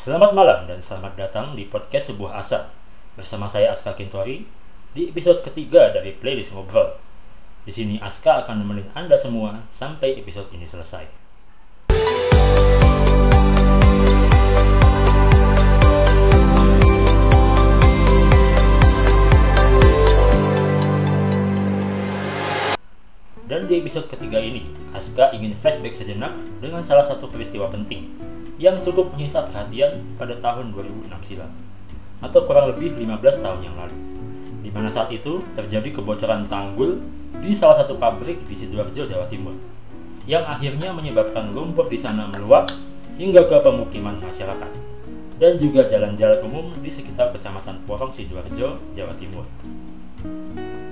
Selamat malam dan selamat datang di podcast Sebuah Asa Bersama saya Aska Kintori Di episode ketiga dari Playlist Ngobrol. Di sini Aska akan nemenin Anda semua sampai episode ini selesai. Dan di episode ketiga ini, Aska ingin flashback sejenak dengan salah satu peristiwa penting yang cukup menyita perhatian pada tahun 2006 silam atau kurang lebih 15 tahun yang lalu di mana saat itu terjadi kebocoran tanggul di salah satu pabrik di Sidoarjo, Jawa Timur yang akhirnya menyebabkan lumpur di sana meluap hingga ke pemukiman masyarakat dan juga jalan-jalan umum di sekitar Kecamatan Porong Sidoarjo, Jawa Timur.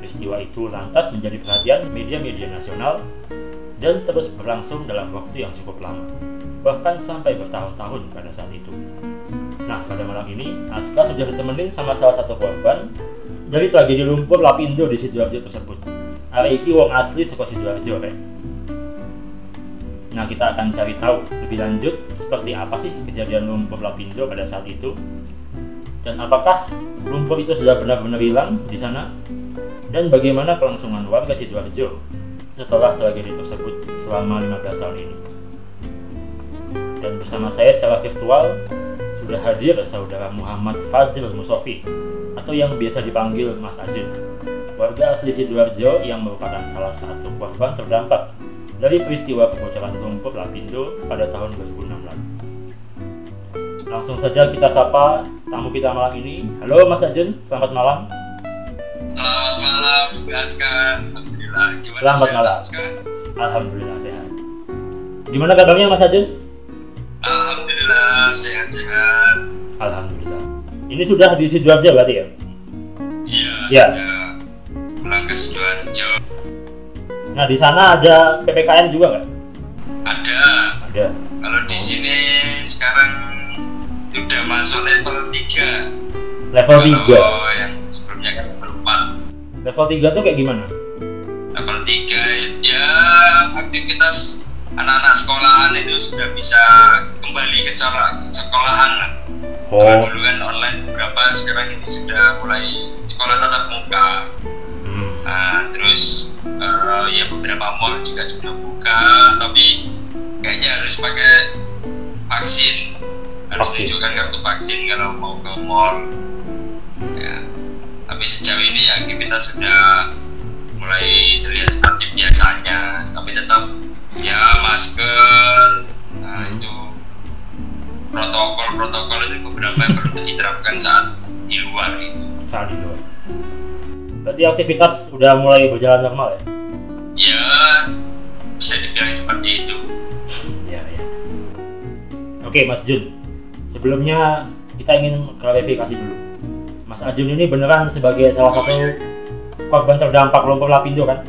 Peristiwa itu lantas menjadi perhatian media-media nasional dan terus berlangsung dalam waktu yang cukup lama, bahkan sampai bertahun-tahun pada saat itu. Nah, pada malam ini, Aska sudah ditemenin sama salah satu korban dari tragedi lumpur Lapindo di Sidoarjo tersebut. Hari ini wong asli saka Sidoarjo, Rek. Nah, kita akan cari tahu lebih lanjut seperti apa sih kejadian lumpur Lapindo pada saat itu. Dan apakah lumpur itu sudah benar-benar hilang di sana? Dan bagaimana kelangsungan warga Sidoarjo setelah tragedi tersebut selama 15 tahun ini. Dan bersama saya secara virtual sudah hadir saudara Muhammad Fajr Musofi atau yang biasa dipanggil Mas Ajun. Warga asli Sidoarjo yang merupakan salah satu korban terdampak dari peristiwa kebocoran lumpur Lapindo pada tahun 2006 lalu. Langsung saja kita sapa tamu kita malam ini. Halo Mas Ajun, selamat malam. Selamat malam, Gaska. Alhamdulillah. Gimana Selamat malam. Alhamdulillah sehat. Gimana kabarnya Mas Ajun? Alhamdulillah sehat-sehat. Alhamdulillah. Ini sudah di Sidoarjo berarti ya? Iya. Ya. ya. Pulang ke Sidoarjo. Nah di sana ada ppkm juga nggak? Ada. Ada. Kalau di sini sekarang sudah masuk level 3 Level 3. Kalau yang sebelumnya kan level 4 Level 3 tuh kayak gimana? Level 3 ya aktivitas anak-anak sekolahan itu sudah bisa kembali ke cara sekolahan lah. Kalau Oh. dulu kan online beberapa sekarang ini sudah mulai sekolah tatap muka Hmm. Nah, terus eh, ya beberapa mall juga sudah buka, tapi kayaknya harus pakai vaksin. Harus Vaksin. tunjukkan kartu vaksin kalau mau ke mall. Ya. Tapi sejauh ini ya aktivitas sudah mulai terlihat seperti biasanya, tapi tetap ya masker, nah Hmm. itu protokol-protokol itu beberapa yang perlu diterapkan saat di luar gitu. Saat itu. Berarti aktivitas udah mulai berjalan normal ya? Ya, bisa dibilang seperti itu. Iya, iya. Oke, Mas Jun. Sebelumnya kita ingin klarifikasi dulu. Mas Ajun ini beneran sebagai salah satu korban terdampak lumpur Lapindo kan?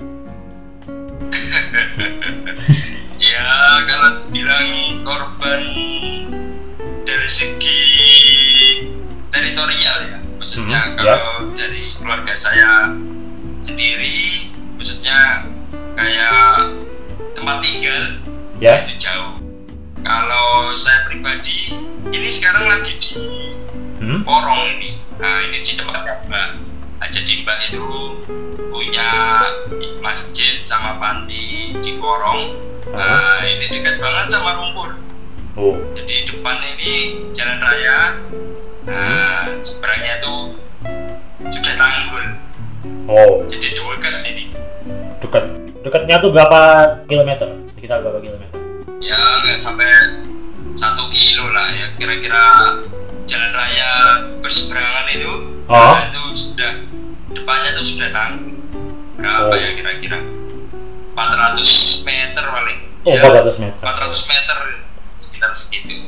Dibilang korban dari segi teritorial ya, maksudnya Hmm, kalau dari keluarga saya sendiri, maksudnya kayak tempat tinggal Ya. itu jauh. Kalau saya pribadi, ini sekarang lagi di Hmm? Porong ini. Nah, ini di tempatnya Mbak. Nah, jadi Mbak itu punya masjid sama panti di Porong. Nah, ini dekat banget sama lumpur. Oh. Jadi depan ini jalan raya. Nah, seberangnya tuh sudah tanggul. Oh, Jadi dekat ini. dekat. Dekatnya tuh berapa kilometer? Sekitar berapa kilometer? Ya nggak sampai satu kilo lah ya. Kira-kira jalan raya berseberangan itu. Oh. Nah, itu sudah depannya tuh sudah tanggul. Berapa Oh. ya kira-kira? 400 meter paling. Oh, Ya, 400 meter. 400 meter sekitar segitu.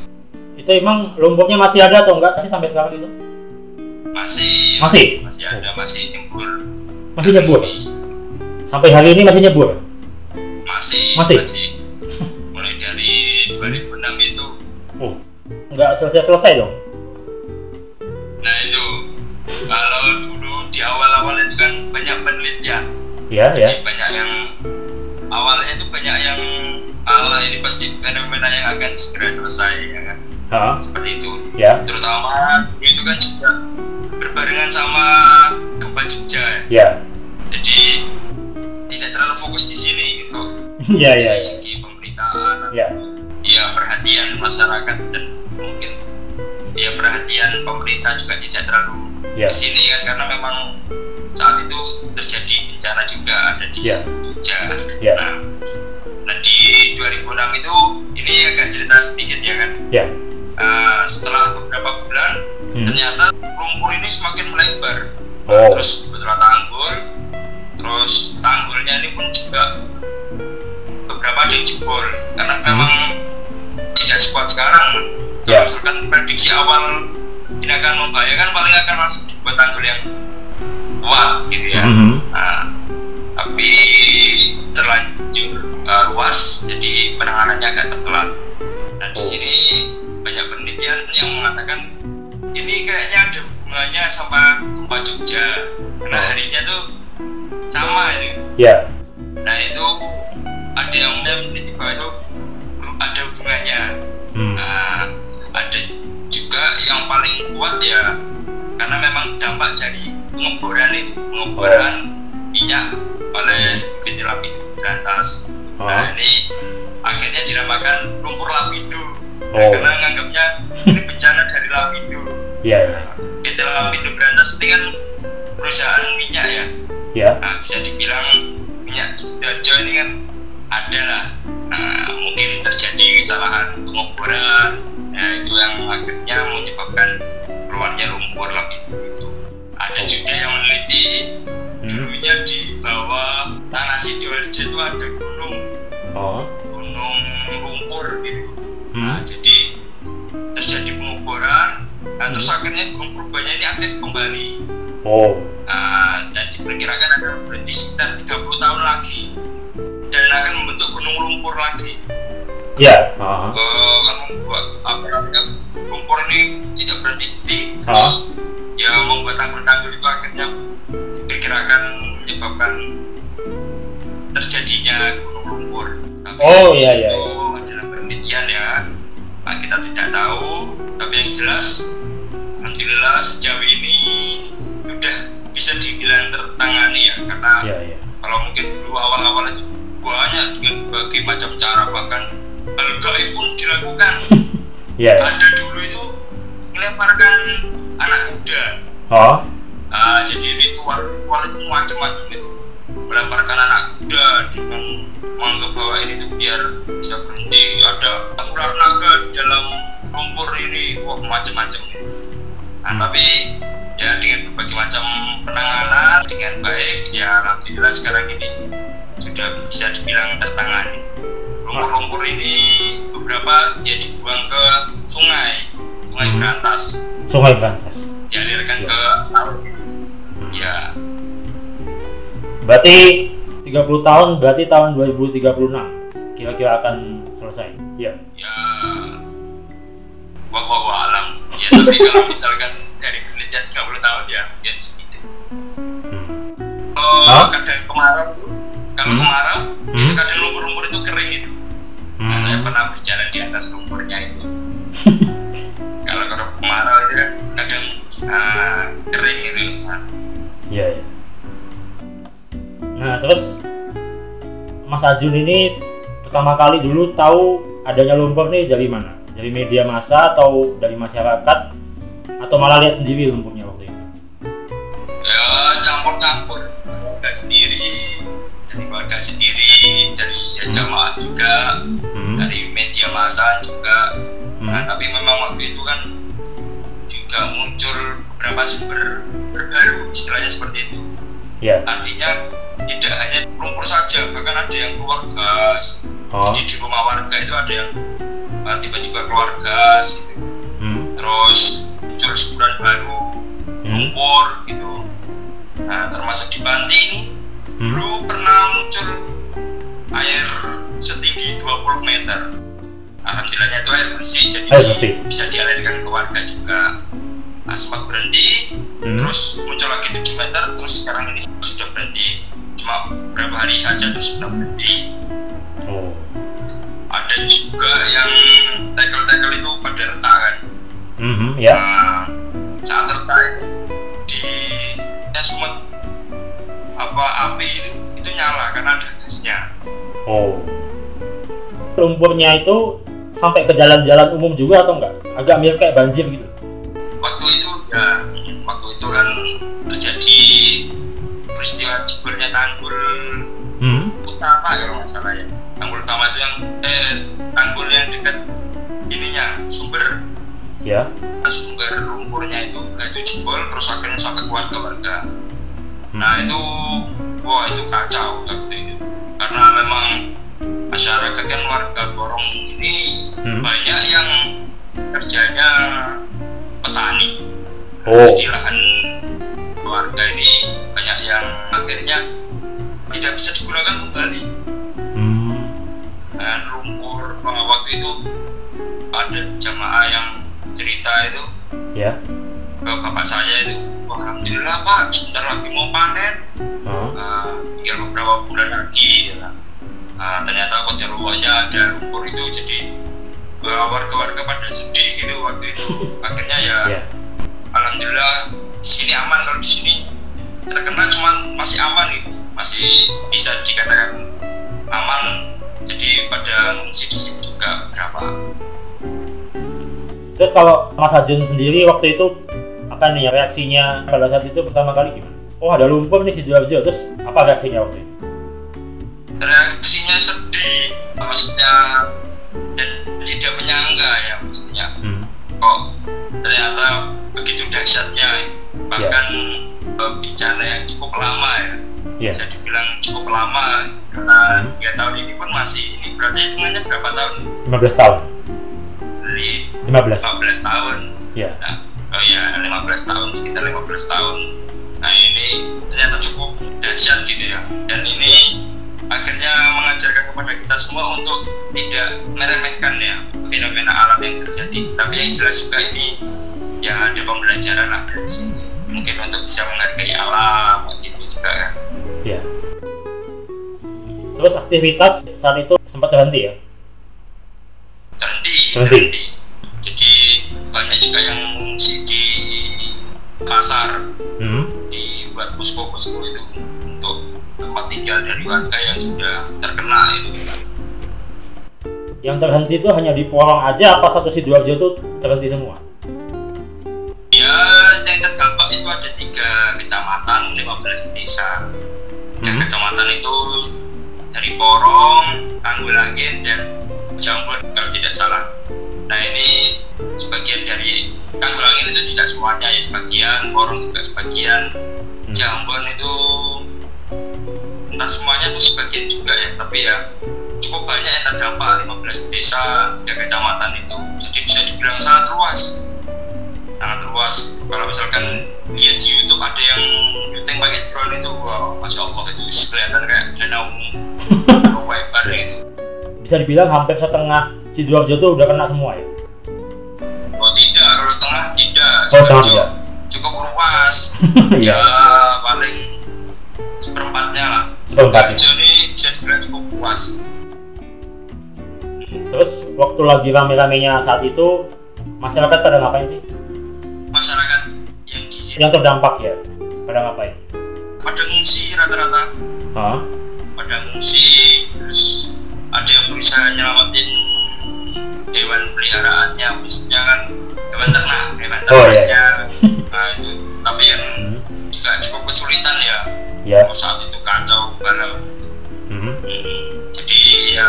Itu emang lumpurnya masih ada atau enggak sih sampai sekarang itu? Masih Masih? masih ada masih nyembur. Masih nyebur? Sampai hari ini masih nyebur? Masih Masih? Mulai dari 2006 itu. Oh, nggak selesai-selesai dong? Ya, ya. Banyak yang awalnya itu banyak yang ala ini pasti fenomena yang akan segera selesai ya kan. Ha? seperti itu Ya. terutama itu kan juga berbarengan sama gempa Jogja ya. Ya. jadi tidak terlalu fokus di sini gitu Ya, ya, dari ya. segi pemberitaan Ya. ya perhatian masyarakat dan mungkin ya perhatian pemerintah juga tidak terlalu Ya. di sini kan karena memang saat itu terjadi bencana juga ada di Ya. Jogja. Ya. Nah, nah di 2006 itu ini agak cerita sedikit ya kan. Ya. Eh, setelah beberapa bulan Hmm. ternyata lumpur ini semakin melebar. Oh. Terus betul tanggul, terus tanggulnya ini pun juga beberapa ada yang jebol karena memang tidak sekuat sekarang. Kalau Ya. misalkan prediksi awal ini akan membahayakan paling akan masuk dibuat tanggul yang kuat gitu ya. Mhm. Nah, tapi terlanjur uh, luas, jadi penanganannya agak telat. Nah di Oh. sini banyak penelitian yang mengatakan ini kayaknya ada hubungannya sama gempa Jogja. Karena Oh. harinya tuh sama itu. Ya. Nah itu ada yang meneliti bahwa itu ada hubungannya. Hmm. Nah, ada juga yang paling kuat ya karena memang dampak dari pengeboran itu pengeboran minyak oleh PT Lapindo Berantas. Oh. Nah ini akhirnya dinamakan lumpur Lapindo. Nah, Oh. karena nganggapnya ini bencana dari Lapindo. Ya. ya. PT Lapindo Berantas ini kan perusahaan minyak ya. Ya. Nah, bisa dibilang minyak Sidoarjo ini kan ada lah nah, mungkin terjadi kesalahan pengeboran nah, itu yang akhirnya menyebabkan keluarnya lumpur lapindo ada juga yang meneliti Hmm. dulunya di bawah tanah Sidoarjo itu ada gunung Oh. gunung lumpur gitu Hmm. nah, jadi terjadi pengeboran nah, terus akhirnya gunung purbanya ini aktif kembali Oh. Nah, dan diperkirakan akan berhenti sekitar 30 tahun lagi dan akan membentuk gunung lumpur lagi Ya. Ah. Eh, kan membuat apa namanya lumpur ini tidak berhenti Ah. terus ya membuat tanggul-tanggul itu akhirnya diperkirakan menyebabkan terjadinya gunung lumpur tapi Oh, iya, iya, itu adalah penelitian ya nah, kita tidak tahu tapi yang jelas Alhamdulillah sejauh ini sudah bisa dibilang tertangani ya karena Ya. Ya. kalau mungkin dulu awal-awal itu banyak dengan berbagai macam cara bahkan hal gaib pun dilakukan Ya. ada dulu itu melemparkan Oh. Ah, jadi ritual ritual itu macam-macam itu melemparkan anak kuda dengan menganggap bahwa ini tuh biar bisa berhenti. Ada ular naga di dalam lumpur ini. Wah macam-macam nah tapi ya dengan berbagai macam penanganan dengan baik ya alhamdulillah sekarang ini sudah bisa dibilang tertangani. Lumpur-lumpur ini beberapa ya dibuang ke sungai. Sungai Hmm. berantas. Sungai Berantas. Dialirkan Ya. ke laut ya Berarti 30 tahun berarti tahun 2036 kira-kira akan selesai. Ya. ya wah wah wah alam ya tapi kalau misalkan dari penelitian 30 tahun ya mungkin segitu Hmm. Hah? kadang kemarau kalau Hmm. kemarau Hmm. itu kadang lumpur-lumpur itu kering itu Nah, saya Hmm. pernah berjalan di atas lumpurnya itu kadang kering itu Nah, Iya, iya. Nah, terus Mas Ajun ini pertama kali dulu tahu adanya lumpur nih dari mana? Dari media massa atau dari masyarakat atau malah lihat sendiri lumpurnya waktu itu? ya campur-campur keluarga sendiri dari keluarga sendiri dari ya, jamaah juga Hmm. dari media massa juga nah Hmm. tapi memang waktu itu kan juga muncul beberapa sumber terbaru istilahnya seperti itu Ya. artinya tidak hanya lumpur saja bahkan ada yang keluar gas Oh. jadi di rumah warga itu ada yang tiba-tiba keluar gas gitu. Hmm. terus muncul semburan baru Hmm. lumpur gitu nah termasuk di Banti ini Hmm. dulu pernah muncul air setinggi 20 meter alhamdulillahnya itu air bersih jadi Air bersih. bisa dialirkan ke warga juga nah, sempat berhenti Hmm. terus muncul lagi 7 meter terus sekarang ini sudah berhenti cuma beberapa hari saja terus sudah berhenti Oh. ada juga yang tackle-tackle itu pada retak kan Mhm, ya. Nah, saat retak di ya apa api itu itu nyala karena ada gasnya Oh. Lumpurnya itu sampai ke jalan-jalan umum juga atau enggak? Agak mirip kayak banjir gitu. Peristiwa jebolnya tanggul Hmm. utama kalau nggak salah ya tanggul utama itu yang eh tanggul yang dekat ininya sumber Ya. sumber lumpurnya itu nah itu jebol terus akhirnya sampai keluarga warga Hmm. nah itu wah itu kacau waktu itu karena memang masyarakat kan warga Borong ini Hmm. banyak yang kerjanya petani Oh. jadi lahan keluarga ini yang akhirnya tidak bisa digunakan kembali Hmm. dan lumpur Nah, waktu itu ada jamaah yang cerita itu Ya. ke bapak saya itu alhamdulillah pak sebentar lagi mau panen Hah? Nah, tinggal beberapa bulan lagi ya. Nah, ternyata kodirulahnya ada lumpur itu jadi uh, warga-warga pada sedih gitu waktu itu akhirnya ya Ya. alhamdulillah sini aman kalau di sini terkena cuman masih aman gitu. Masih bisa dikatakan aman. Jadi pada ngungsi di sini juga berapa? Terus kalau Mas Ajun sendiri waktu itu apa nih reaksinya? Pada saat itu pertama kali gimana? Oh ada lumpur nih di Sidoarjo, terus apa reaksinya waktu itu? reaksinya sedih. Maksudnya? Dan tidak menyangka ya maksudnya. Hmm. kok ternyata begitu dahsyatnya. Bahkan eh, bencana yang cukup lama ya. Ya. bisa dibilang cukup lama. Karena tiga tahun ini pun masih ini. Berarti hitungannya berapa tahun? 15 tahun. dari 15. 15 tahun. Ya. nah, oh ya 15 tahun sekitar 15 tahun. Nah ini ternyata cukup dahsyat gitu ya. Dan ini akhirnya mengajarkan kepada kita semua untuk tidak meremehkan ya fenomena alam yang terjadi. Tapi yang jelas juga ini ya ada pembelajaran lah dari sini mungkin untuk bisa menghargai alam gitu juga kan Ya. Terus aktivitas saat itu sempat terhenti ya? terhenti Terhenti. jadi banyak juga yang mengungsi di pasar Hmm. dibuat posko-posko itu untuk tempat tinggal dari warga yang sudah terkena itu Yang terhenti itu hanya di Porong aja apa satu Sidoarjo itu terhenti semua? ya yang terdampak ada tiga kecamatan 15 desa. Tiga Hmm. kecamatan itu dari Porong, Tanggulangin dan Jambon kalau tidak salah. Nah ini sebagian dari Tanggulangin itu tidak semuanya ya sebagian Porong juga sebagian Hmm. Jambon itu entah semuanya itu sebagian juga ya. Tapi ya cukup banyak yang terdampak 15 desa tiga kecamatan itu. Jadi bisa dibilang sangat luas. Sangat luas. Kalau misalkan lihat di YouTube ada yang syuting pakai drone itu wow masya Allah itu kelihatan kayak danau lebar itu Bisa dibilang hampir setengah Sidoarjo itu udah kena semua ya? oh tidak kalau setengah tidak Oh, setengah tidak. cukup luas Iya. ya paling seperempatnya lah Seperempatnya. jadi bisa dibilang cukup luas Terus waktu lagi rame-ramenya saat itu masyarakat pada ngapain sih? masyarakat yang terdampak ya? Pada ngapain? pada ngungsi rata-rata Hah? pada ngungsi terus ada yang berusaha nyelamatin hewan peliharaannya maksudnya kan hewan ternak hewan Oh, iya. ternaknya nah itu tapi yang Hmm. juga cukup kesulitan ya Ya. Oh, saat itu kacau balau Hmm. Hmm, jadi ya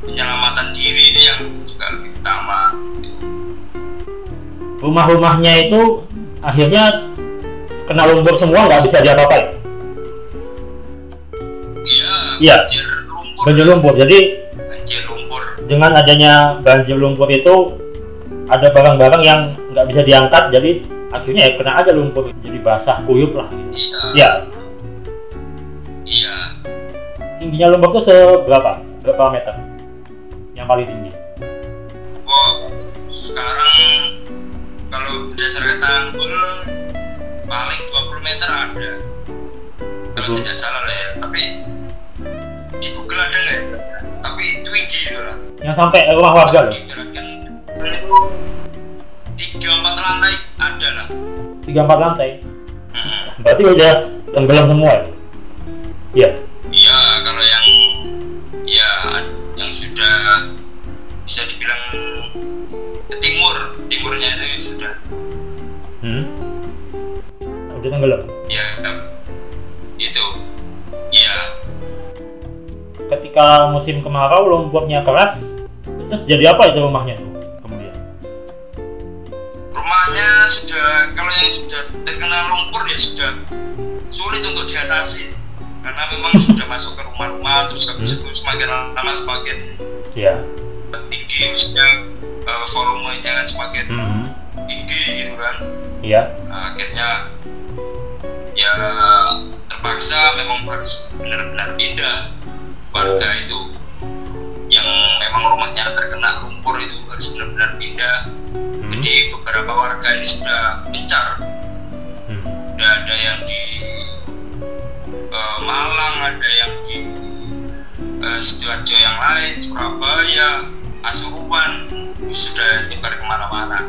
penyelamatan diri ini yang juga lebih utama Rumah-rumahnya itu akhirnya kena lumpur semua nggak bisa diapa-apain. iya Iya. banjir lumpur Banjir lumpur. Jadi banjir lumpur dengan adanya banjir lumpur itu ada barang-barang yang nggak bisa diangkat jadi akhirnya ya kena aja lumpur jadi basah kuyup lah gitu. iya Ya, iya tingginya lumpur itu seberapa? Berapa meter? Yang paling tinggi? Wah, sekarang berdasarkan tanggul paling 20 meter ada. Kalau Betul. tidak salah lah ya. Tapi di Google ada nggak? ya? Tapi tinggi gitu lah. Yang sampai rumah warga loh. Itu tiga empat lantai ada lah. Tiga empat lantai. Mm-mm. Berarti udah tenggelam semua ya? Iya. Iya, kalau yang ya yang sudah bisa dibilang ke timur, timurnya itu sudah Hmm. Udah tenggelam. ya itu ya Ketika musim kemarau lumpurnya keras, terus jadi apa itu rumahnya tuh kemudian? rumahnya sudah kalau yang sudah terkena lumpur ya sudah sulit untuk diatasi karena memang sudah masuk ke rumah-rumah terus habis itu semakin lama semakin Ya. tinggi maksudnya eh, volumenya kan semakin Hmm. Gitu kan Iya. Nah, akhirnya ya terpaksa memang harus benar-benar pindah warga Oh. itu yang memang rumahnya terkena lumpur itu harus benar-benar pindah Hmm. jadi beberapa warga ini sudah mencar Hmm. ada yang di eh, Malang ada yang di eh, sidoarjo yang lain Surabaya Pasuruan sudah nyebar ke mana-mana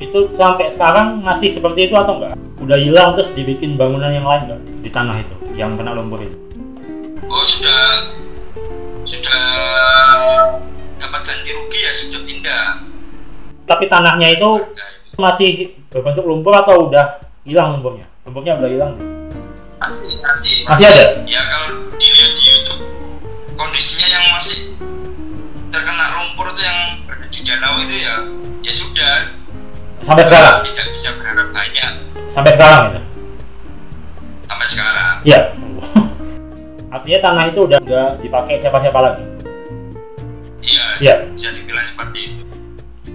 Itu sampai sekarang masih seperti itu atau enggak? Udah hilang terus dibikin bangunan yang lain enggak di tanah itu yang kena lumpur itu? oh sudah sudah dapat ganti rugi ya sudah pindah Tapi tanahnya itu masih berbentuk lumpur atau udah hilang lumpurnya? Lumpurnya udah hilang. masih masih Masih ada? ya kalau dilihat di YouTube kondisinya yang masih terkena lumpur itu yang berada di danau itu ya ya sudah Sampai sekarang? tidak bisa berharap banyak Sampai sekarang itu? sampai sekarang Iya. Artinya tanah itu udah nggak dipakai siapa-siapa lagi. iya Iya. bisa dibilang seperti itu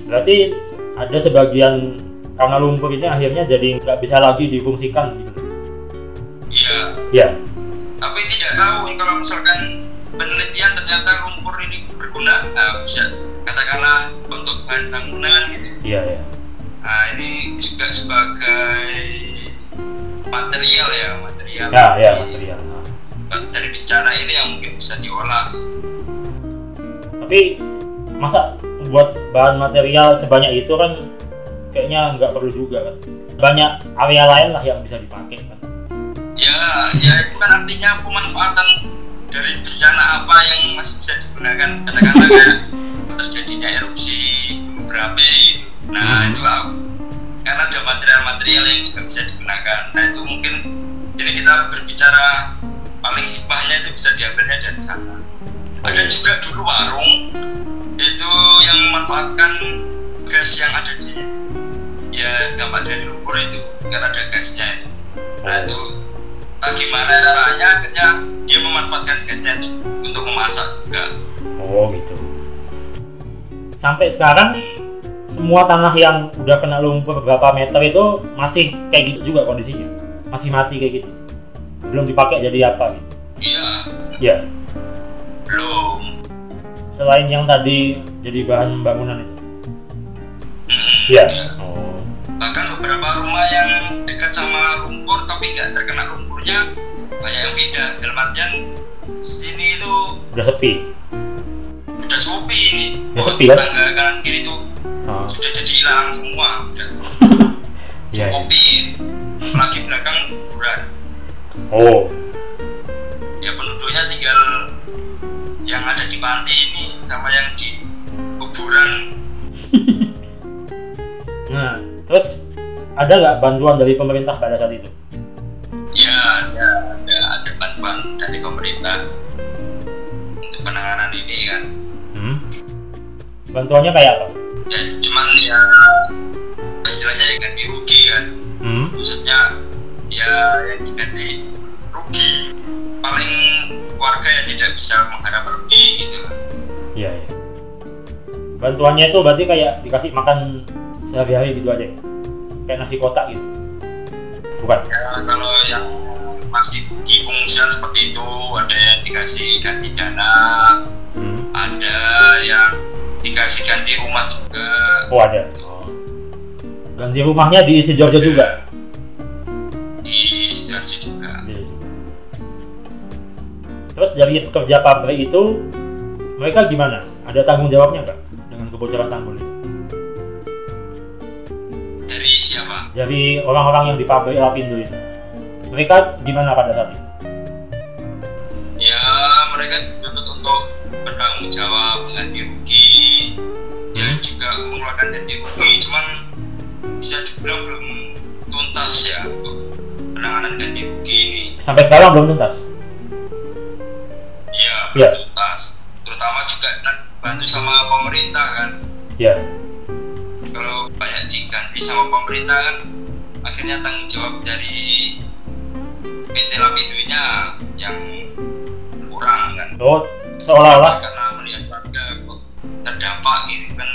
Berarti ada sebagian karena lumpur ini akhirnya jadi nggak bisa lagi difungsikan gitu. iya Iya. tapi tidak tahu kalau misalkan penelitian ternyata lumpur ini berguna nah, bisa katakanlah untuk bahan bangunan gitu Iya, iya. Nah ini juga sebagai material ya material Ya, ya, material. Dari bencana ini yang mungkin bisa diolah Tapi masa buat bahan material sebanyak itu kan kayaknya nggak perlu juga kan. Banyak area lain lah yang bisa dipakai kan. ya ya itu kan artinya pemanfaatan dari bencana apa yang masih bisa digunakan katakanlah kayak terjadinya erupsi gunung berapi. Nah Hmm. itu ah, karena ada material-material yang juga bisa digunakan. Nah itu mungkin jadi kita berbicara paling hikmahnya itu bisa diambilnya dari sana. Ada juga dulu warung itu yang memanfaatkan gas yang ada di ya dampak dari lumpur itu karena ada gasnya. Itu nah itu nah, gimana caranya? Akhirnya dia memanfaatkan gasnya itu untuk memasak juga. Oh gitu. Sampai sekarang semua tanah yang udah kena lumpur beberapa meter itu masih kayak gitu juga kondisinya. Masih mati kayak gitu. Belum dipakai jadi apa gitu. iya Ya, belum selain yang tadi jadi bahan bangunan itu. Iya. Ya. Oh. bahkan beberapa rumah yang dekat sama lumpur tapi nggak terkena lumpurnya banyak yang pindah dalam artian sini itu Udah sepi. udah sepi ini Ya, sepi kan? Hilang semua udah Iya. iya. kopi lagi belakang kuburan Oh. ya penduduknya tinggal yang ada di panti ini sama yang di kuburan Nah, terus ada nggak bantuan dari pemerintah pada saat itu? ya ada ada, ada bantuan dari pemerintah untuk penanganan ini kan Hmm. Bantuannya kayak apa? Ya cuman ya istilahnya ya ganti rugi kan Hmm. maksudnya ya yang diganti rugi paling warga yang tidak bisa mengharap lebih gitu Iya, iya. Bantuannya itu berarti kayak dikasih makan sehari-hari gitu aja. ya? Kayak nasi kotak gitu. Bukan. ya kalau yang masih di pengungsian seperti itu ada yang dikasih ganti dana Hmm. ada yang dikasih ganti rumah juga Oh, ada. Oh. Ganti rumahnya di Sidoarjo juga. di sidoarjo juga Di- Terus dari pekerja pabrik itu mereka gimana? ada tanggung jawabnya nggak dengan kebocoran tanggul ini? dari siapa Dari orang-orang yang di pabrik Lapindo ini. Mereka gimana pada saat itu? ya mereka dituntut untuk bertanggung jawab ganti rugi ya Hmm. juga mengeluarkan ganti rugi cuman bisa dibilang belum tuntas ya untuk penanganan ganti rugi ini Sampai sekarang belum tuntas. ya Ya. belum tuntas terutama juga kan bantu sama pemerintah kan Ya, kalau banyak diganti sama pemerintah kan akhirnya tanggung jawab dari PT Lapindo-nya yang kurang kan oh seolah-olah karena melihat warga kok terdampak gitu kan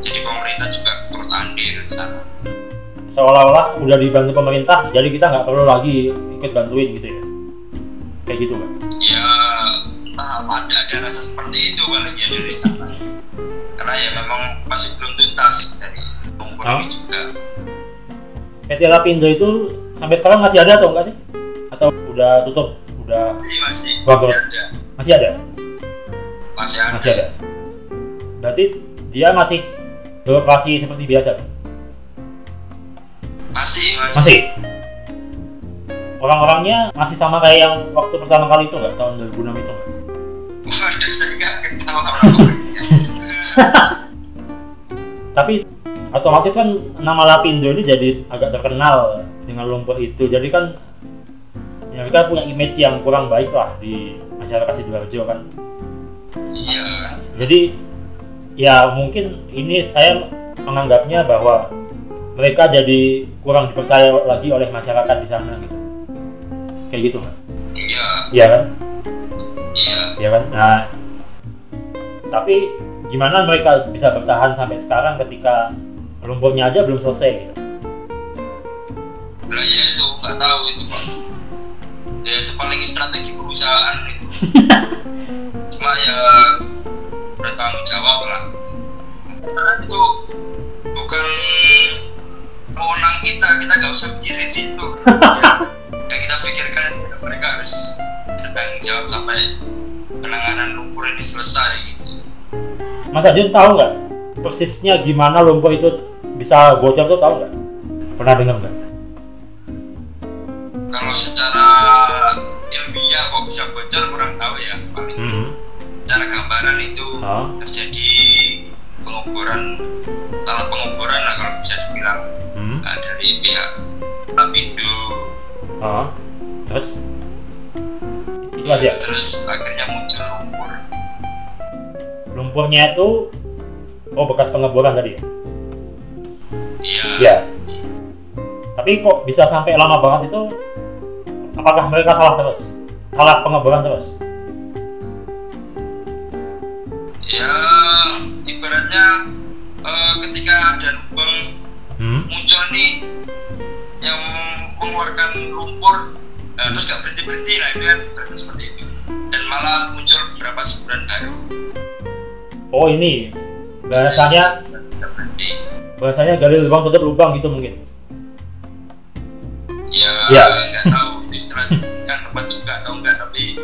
jadi pemerintah juga turut andil di sana seolah-olah udah dibantu pemerintah, jadi kita nggak perlu lagi ikut bantuin gitu ya. Kayak gitu kan? ya entah apa ada ada rasa seperti itu kali ya dari sana karena ya memang masih belum tuntas dari lumpur Oh. ini juga PT Lapindo itu sampai sekarang masih ada atau enggak sih? Atau udah tutup? Udah ini masih masih ada masih ada? Masih ada Masih ada. Berarti dia masih beroperasi seperti biasa? Masih masih, Masih. Orang-orangnya masih sama kayak yang waktu pertama kali itu nggak tahun 2006 itu nggak? Waduh, saya nggak kenal Tapi otomatis kan nama Lapindo ini jadi agak terkenal dengan lumpur itu. Jadi kan ya mereka punya image yang kurang baik lah di masyarakat sidoarjo kan. Iya Jadi ya mungkin ini saya menganggapnya bahwa mereka jadi kurang dipercaya lagi oleh masyarakat di sana gitu. Kayak gitu nggak? iya Iya kan? iya Iya kan? Nah, tapi gimana mereka bisa bertahan sampai sekarang ketika lumpurnya aja belum selesai gitu? Ya itu nggak tahu itu pak. Ya itu paling strategi perusahaan itu. Cuma ya bertanggung jawab lah. Itu bukan wewenang kita, kita nggak usah pikirin itu. ya, kita pikirkan mereka harus bertanggung jawab sampai penanganan lumpur ini selesai. Gitu. Mas Ajun tahu nggak persisnya gimana lumpur itu bisa bocor tuh tahu nggak? Pernah dengar nggak? Kalau secara ilmiah kok bisa bocor kurang tahu ya. Secara gambaran itu Oh. terjadi penguburan salah penguburan lah kalau bisa dibilang Hmm. nah, dari pihak Lapindo Oh. Terus? Itu aja. terus akhirnya muncul lumpur Lumpurnya itu oh bekas pengeboran tadi ya? iya Iya. Tapi kok bisa sampai lama banget itu? Apakah mereka salah terus? Salah pengeboran terus? Ya ibaratnya eh, ketika ada lubang Hmm. muncul nih yang mengeluarkan lumpur nah, terus gak berhenti berhenti nah itu kan ibaratnya seperti itu dan malah muncul beberapa semburan baru Oh ini bahasanya bahasanya gali lubang tutup lubang gitu mungkin. ya Ya. nggak tahu itu istilah yang tepat juga atau enggak tapi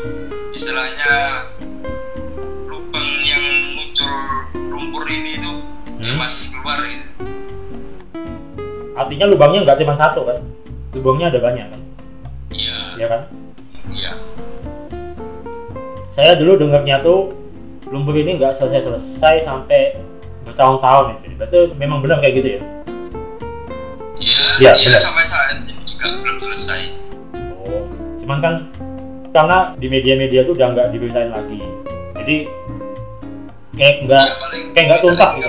istilahnya ya masih keluar gitu Artinya lubangnya nggak cuma satu kan? Lubangnya ada banyak kan? iya Ya kan? iya Saya dulu dengarnya tuh lumpur ini nggak selesai-selesai sampai bertahun-tahun itu. Berarti memang benar kayak gitu ya? iya Ya, iya benar. sampai saat ini juga belum selesai Oh, cuman kan karena di media-media tuh udah nggak diberitain lagi. Jadi kayak nggak ya kayak nggak tuntas gitu.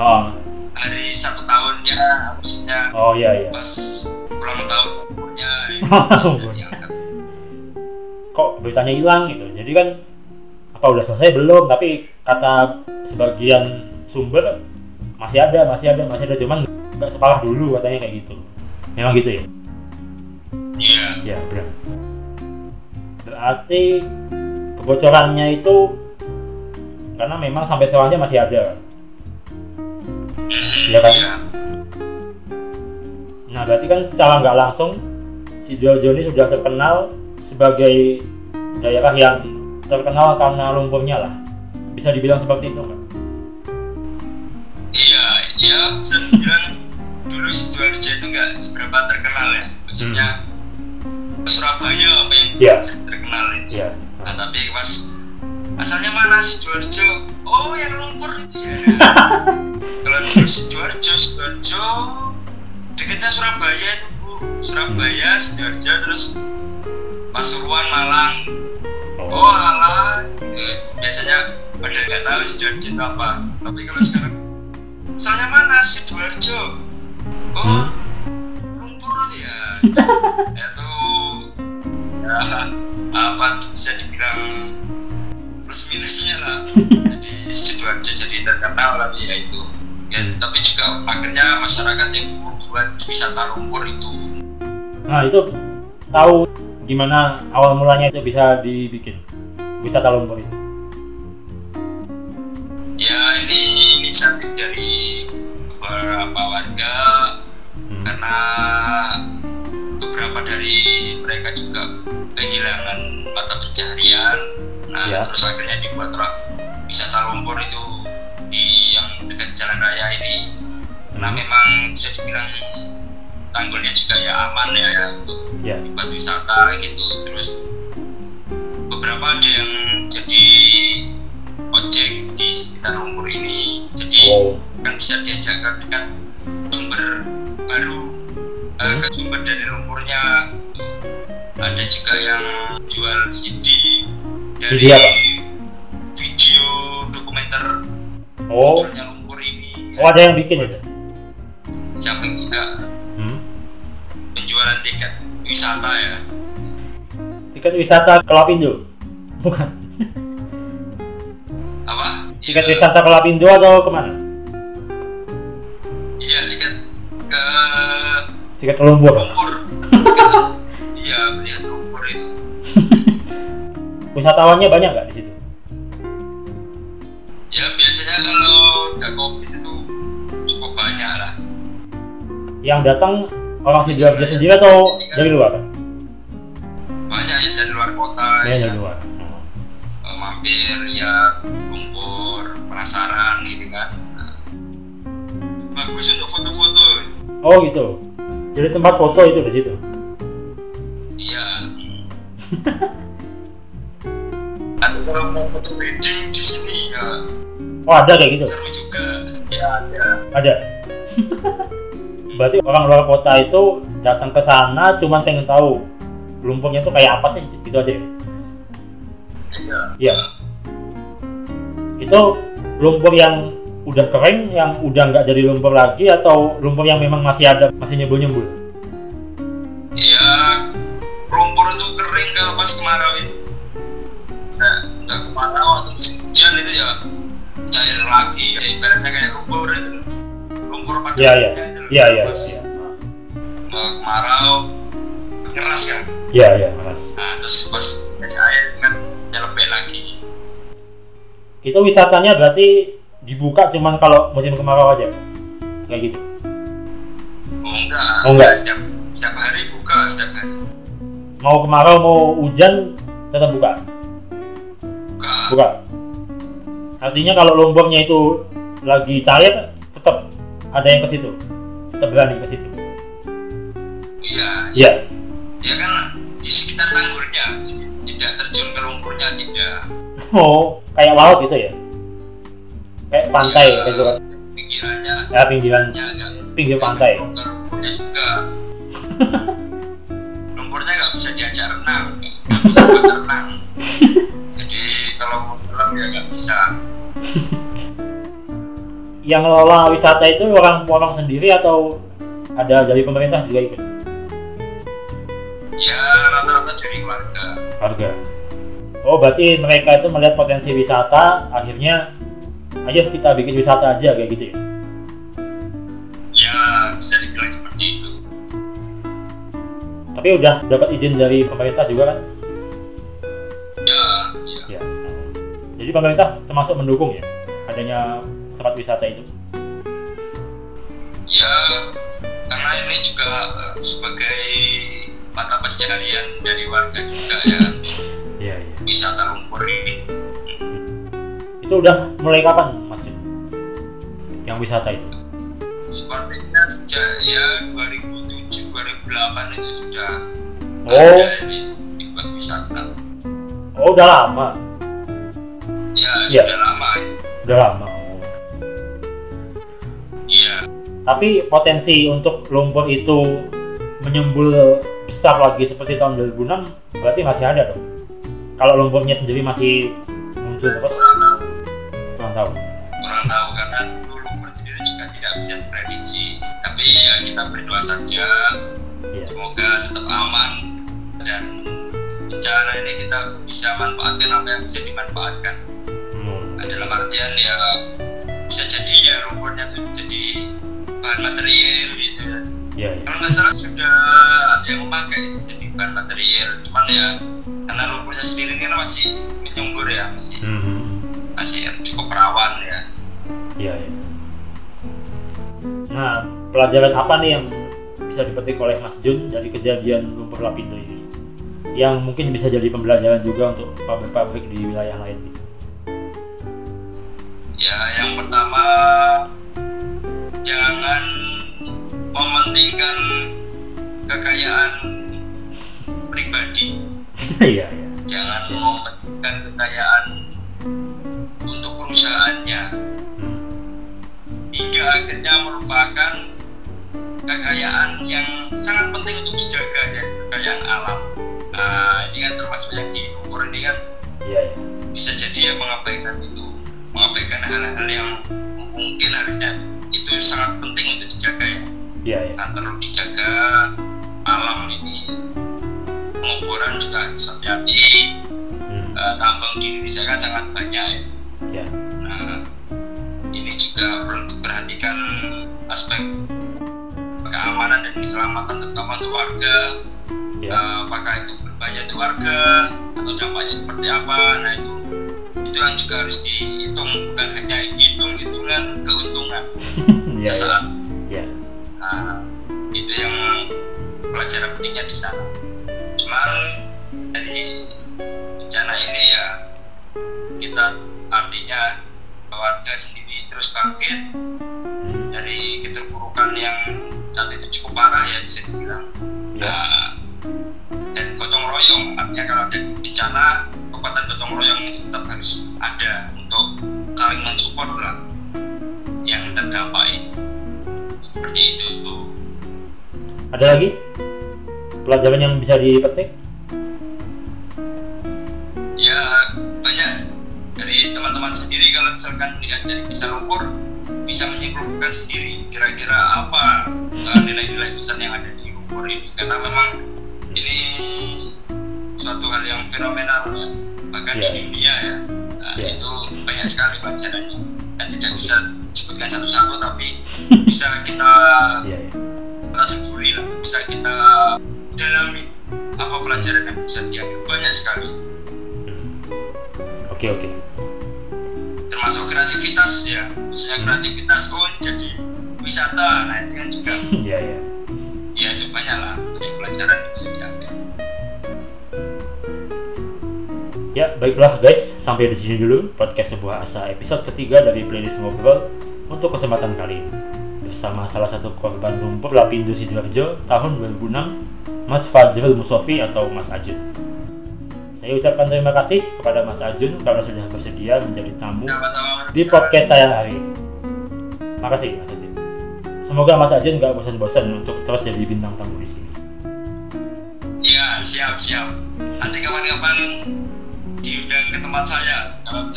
Oh, hari satu tahunnya maksudnya oh iya iya. pas ulang tahun umurnya Umur. diangkat Kok beritanya hilang gitu. Jadi kan apa udah selesai belum? Tapi kata sebagian sumber masih ada, masih ada, masih ada. Cuman nggak separah dulu katanya kayak gitu. Memang gitu ya? iya Ya benar. Berarti kebocorannya itu karena memang sampai sekarang aja masih ada. Iya kan? iya Nah berarti kan secara nggak langsung Sidoarjo ini sudah terkenal sebagai daerah yang terkenal karena lumpurnya lah. Bisa dibilang seperti itu nggak? bisa dibilang dulu sidoarjo itu nggak seberapa terkenal ya maksudnya Surabaya apa yang Iya. terkenal itu Iya. Nah, tapi pas asalnya mana Sidoarjo? Oh, yang lumpur itu ya. Kalau Sidoarjo, Sidoarjo dekatnya Surabaya itu bu, Surabaya, Sidoarjo terus Pasuruan, Malang. Oh, alah, Eh, biasanya pada nggak tahu Sidoarjo itu apa. Tapi kalau sekarang, asalnya mana Sidoarjo? Oh, lumpur itu ya. itu ya apa bisa dibilang plus minusnya lah jadi sidoarjo jadi terkenal tapi ya itu ya tapi juga akhirnya masyarakat yang membuat wisata lumpur itu Nah itu tahu gimana awal mulanya itu bisa dibikin wisata lumpur itu. ya ini inisiatif dari beberapa warga Hmm. karena beberapa dari mereka juga kehilangan mata pencaharian nah Ya. terus akhirnya dibuatlah wisata lumpur itu di yang dekat jalan raya ini nah Hmm. memang bisa dibilang tanggulnya juga ya aman ya, ya untuk Ya. buat wisata gitu terus beberapa ada yang jadi ojek di sekitar lumpur ini jadi Oh. kan bisa diajarkan dengan sumber baru eh, Hmm. ke sumber dari lumpurnya ada juga yang jual CD dari CD apa? video dokumenter Oh. lumpur ini Oh ada yang bikin itu. samping juga Hmm. penjualan tiket wisata ya Tiket wisata ke Lapindo. Bukan. apa Tiket Iya, wisata ke Lapindo atau ke mana? Tiket ke lumpur. lumpur iya melihat lumpur itu Wisatawannya banyak nggak di situ? ya biasanya kalau udah covid itu cukup banyak lah Yang datang orang sidoarjo sendiri atau dari luar? banyak ya dari luar kota Ya, ya, dari luar. Oh. mampir lihat lumpur penasaran gitu kan Nah, bagus untuk foto-foto Oh gitu. Jadi tempat foto itu di situ. iya atau kalau mau foto wedding di sini ya Oh ada kayak gitu. seru juga ya ada Ada. Berarti orang luar kota itu datang ke sana cuma pengen tahu lumpurnya tuh kayak apa sih gitu aja. ya? iya Iya. Itu lumpur yang udah kering, yang udah nggak jadi lumpur lagi atau lumpur yang memang masih ada, masih nyembul-nyembul? Iya, lumpur itu kering kalau pas kemarau itu. Nah, nggak kemarau atau musim hujan itu ya cair lagi. Ya, ibaratnya kayak lumpur itu. Lumpur pada Iya iya, iya iya. Eh, kemarau ngeras kan. Iya iya, Mas. Nah, terus pas es air kan nyelebek lagi. Itu wisatanya berarti dibuka cuman kalau musim kemarau aja, kayak gitu. Oh enggak. Oh, enggak. Setiap setiap hari buka setiap hari Mau kemarau mau hujan tetap buka, buka. buka. Artinya kalau lumpurnya itu lagi cair, tetap ada yang ke situ, tetap berani ke situ. Iya, Iya. ya kan di sekitar tanggulnya, jadi tidak terjun ke lumpurnya tidak. Oh, kayak laut gitu ya? Kayak pantai Ya, kayak gitu? Pinggirannya Ya pinggiran ya, agak pinggir pantai. lumpurnya juga lumpurnya nggak bisa diajak renang nggak bisa renang jadi kalau mau pulang ya nggak bisa Yang ngelola wisata itu orang-orang sendiri atau ada dari pemerintah juga ikut? ya rata-rata dari warga Warga. Oh, berarti mereka itu melihat potensi wisata, akhirnya ayo kita bikin wisata aja kayak gitu ya? ya bisa dibilang seperti itu Tapi udah dapat izin dari pemerintah juga kan? ya ya Ya. Jadi pemerintah termasuk mendukung ya adanya tempat wisata itu. ya karena ini juga eh, sebagai mata pencaharian dari warga juga ya Iya, iya. wisata lumpur ini Itu udah mulai kapan, Mas Jun? Yang wisata itu? sepertinya sejak ya 2007 2008 itu sudah Oh. ada di dibuat wisata Oh, udah lama. ya Ya. sudah lama Udah lama. Oh. iya Tapi potensi untuk lumpur itu menyembul besar lagi seperti tahun 2006 berarti masih ada dong. Kalau lumpurnya sendiri masih muncul terus, tahu kurang tahu. karena dulu sendiri juga tidak bisa diprediksi tapi ya kita berdoa saja Iya. semoga tetap aman dan bencana ini kita bisa manfaatkan apa yang bisa dimanfaatkan Hmm. Dalam artian ya bisa jadi ya lumpurnya tuh jadi bahan material gitu ya iya. kalau nggak salah sudah ada yang memakai itu jadi bahan material cuman ya karena lumpurnya sendiri ini kan masih menyumbur ya masih Hmm. Masih cukup rawan ya Iya, iya. Nah, pelajaran apa nih yang bisa dipetik oleh Mas Jun dari kejadian lumpur lapindo ini? Yang mungkin bisa jadi pembelajaran juga untuk pabrik-pabrik di wilayah lain. ya yang pertama jangan mementingkan kekayaan pribadi Iya, iya. jangan mementingkan kekayaan Hmm. hingga akhirnya merupakan kekayaan yang sangat penting untuk dijaga ya kekayaan alam nah ini kan termasuk yang di lumpur ini kan Iya, iya. bisa jadi ya mengabaikan itu mengabaikan hal-hal yang mungkin harusnya itu sangat penting untuk dijaga ya Iya, iya. nah perlu dijaga alam ini penguburan juga harus hati-hati Hmm. Eh, tambang di Indonesia kan sangat banyak ya Iya. Diperhatikan aspek keamanan dan keselamatan terutama untuk warga. Iya. Eh, apakah itu berbahaya untuk warga atau dampaknya seperti apa? Nah itu itu yang juga harus dihitung bukan hanya hitung-hitungan keuntungan Iya, iya. sesaat. Iya. Nah, itu yang pelajaran pentingnya di sana. Cuman dari bencana ini ya kita artinya warga sendiri terus Hmm. Dari keterpurukan yang saat itu cukup parah ya bisa dibilang. Iya. Nah, dan gotong royong artinya kalau ada bencana kekuatan gotong royong itu tetap harus ada untuk saling mensupport lah yang terdampak ini seperti itu tuh. Ada lagi pelajaran yang bisa dipetik? ya banyak dari teman-teman sendiri kalau misalkan lihat dari kisah lumpur bisa menyimpulkan sendiri kira-kira apa uh, nilai-nilai besar yang ada di lumpur ini karena memang ini suatu hal yang fenomenal ya bahkan Ya. di dunia ya Nah, Ya. itu banyak sekali pelajarannya dan tidak bisa disebutkan satu-satu tapi bisa kita Iya, iya. kategori lah bisa kita dalami apa pelajaran yang bisa diambil banyak sekali. Oke, oke. Termasuk kreativitas ya misalnya kreativitas oh ini jadi wisata nah ini kan juga Iya, iya. ya itu banyak lah banyak pelajaran yang bisa diambil Ya, baiklah guys, sampai di sini dulu podcast sebuah asa episode ketiga dari playlist ngobrol untuk kesempatan kali ini. Bersama salah satu korban lumpur Lapindo Sidoarjo tahun 2006, Mas Fajrul Musofi atau Mas Ajun. Saya ucapkan terima kasih kepada Mas Ajun karena sudah bersedia menjadi tamu di podcast saya hari ini. Makasih Mas Ajun. Semoga Mas Ajun nggak bosan-bosan untuk terus jadi bintang tamu di sini. ya siap siap nanti kapan-kapan diundang ke tempat saya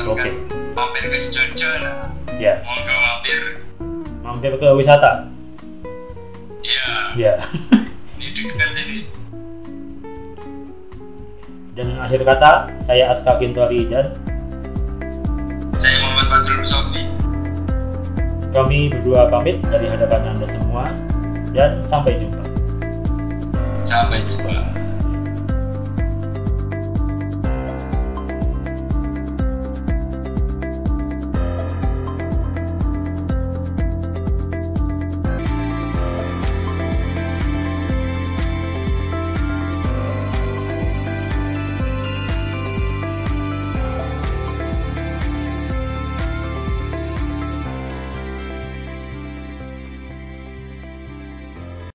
Oke. mampir ke nah Ya, monggo mampir mampir ke wisata. ya Ya. ini dekat Dan akhir kata, saya Aska Gintori dan saya Muhammad Fajrul Sofi kami berdua pamit dari hadapan Anda semua dan sampai jumpa. sampai jumpa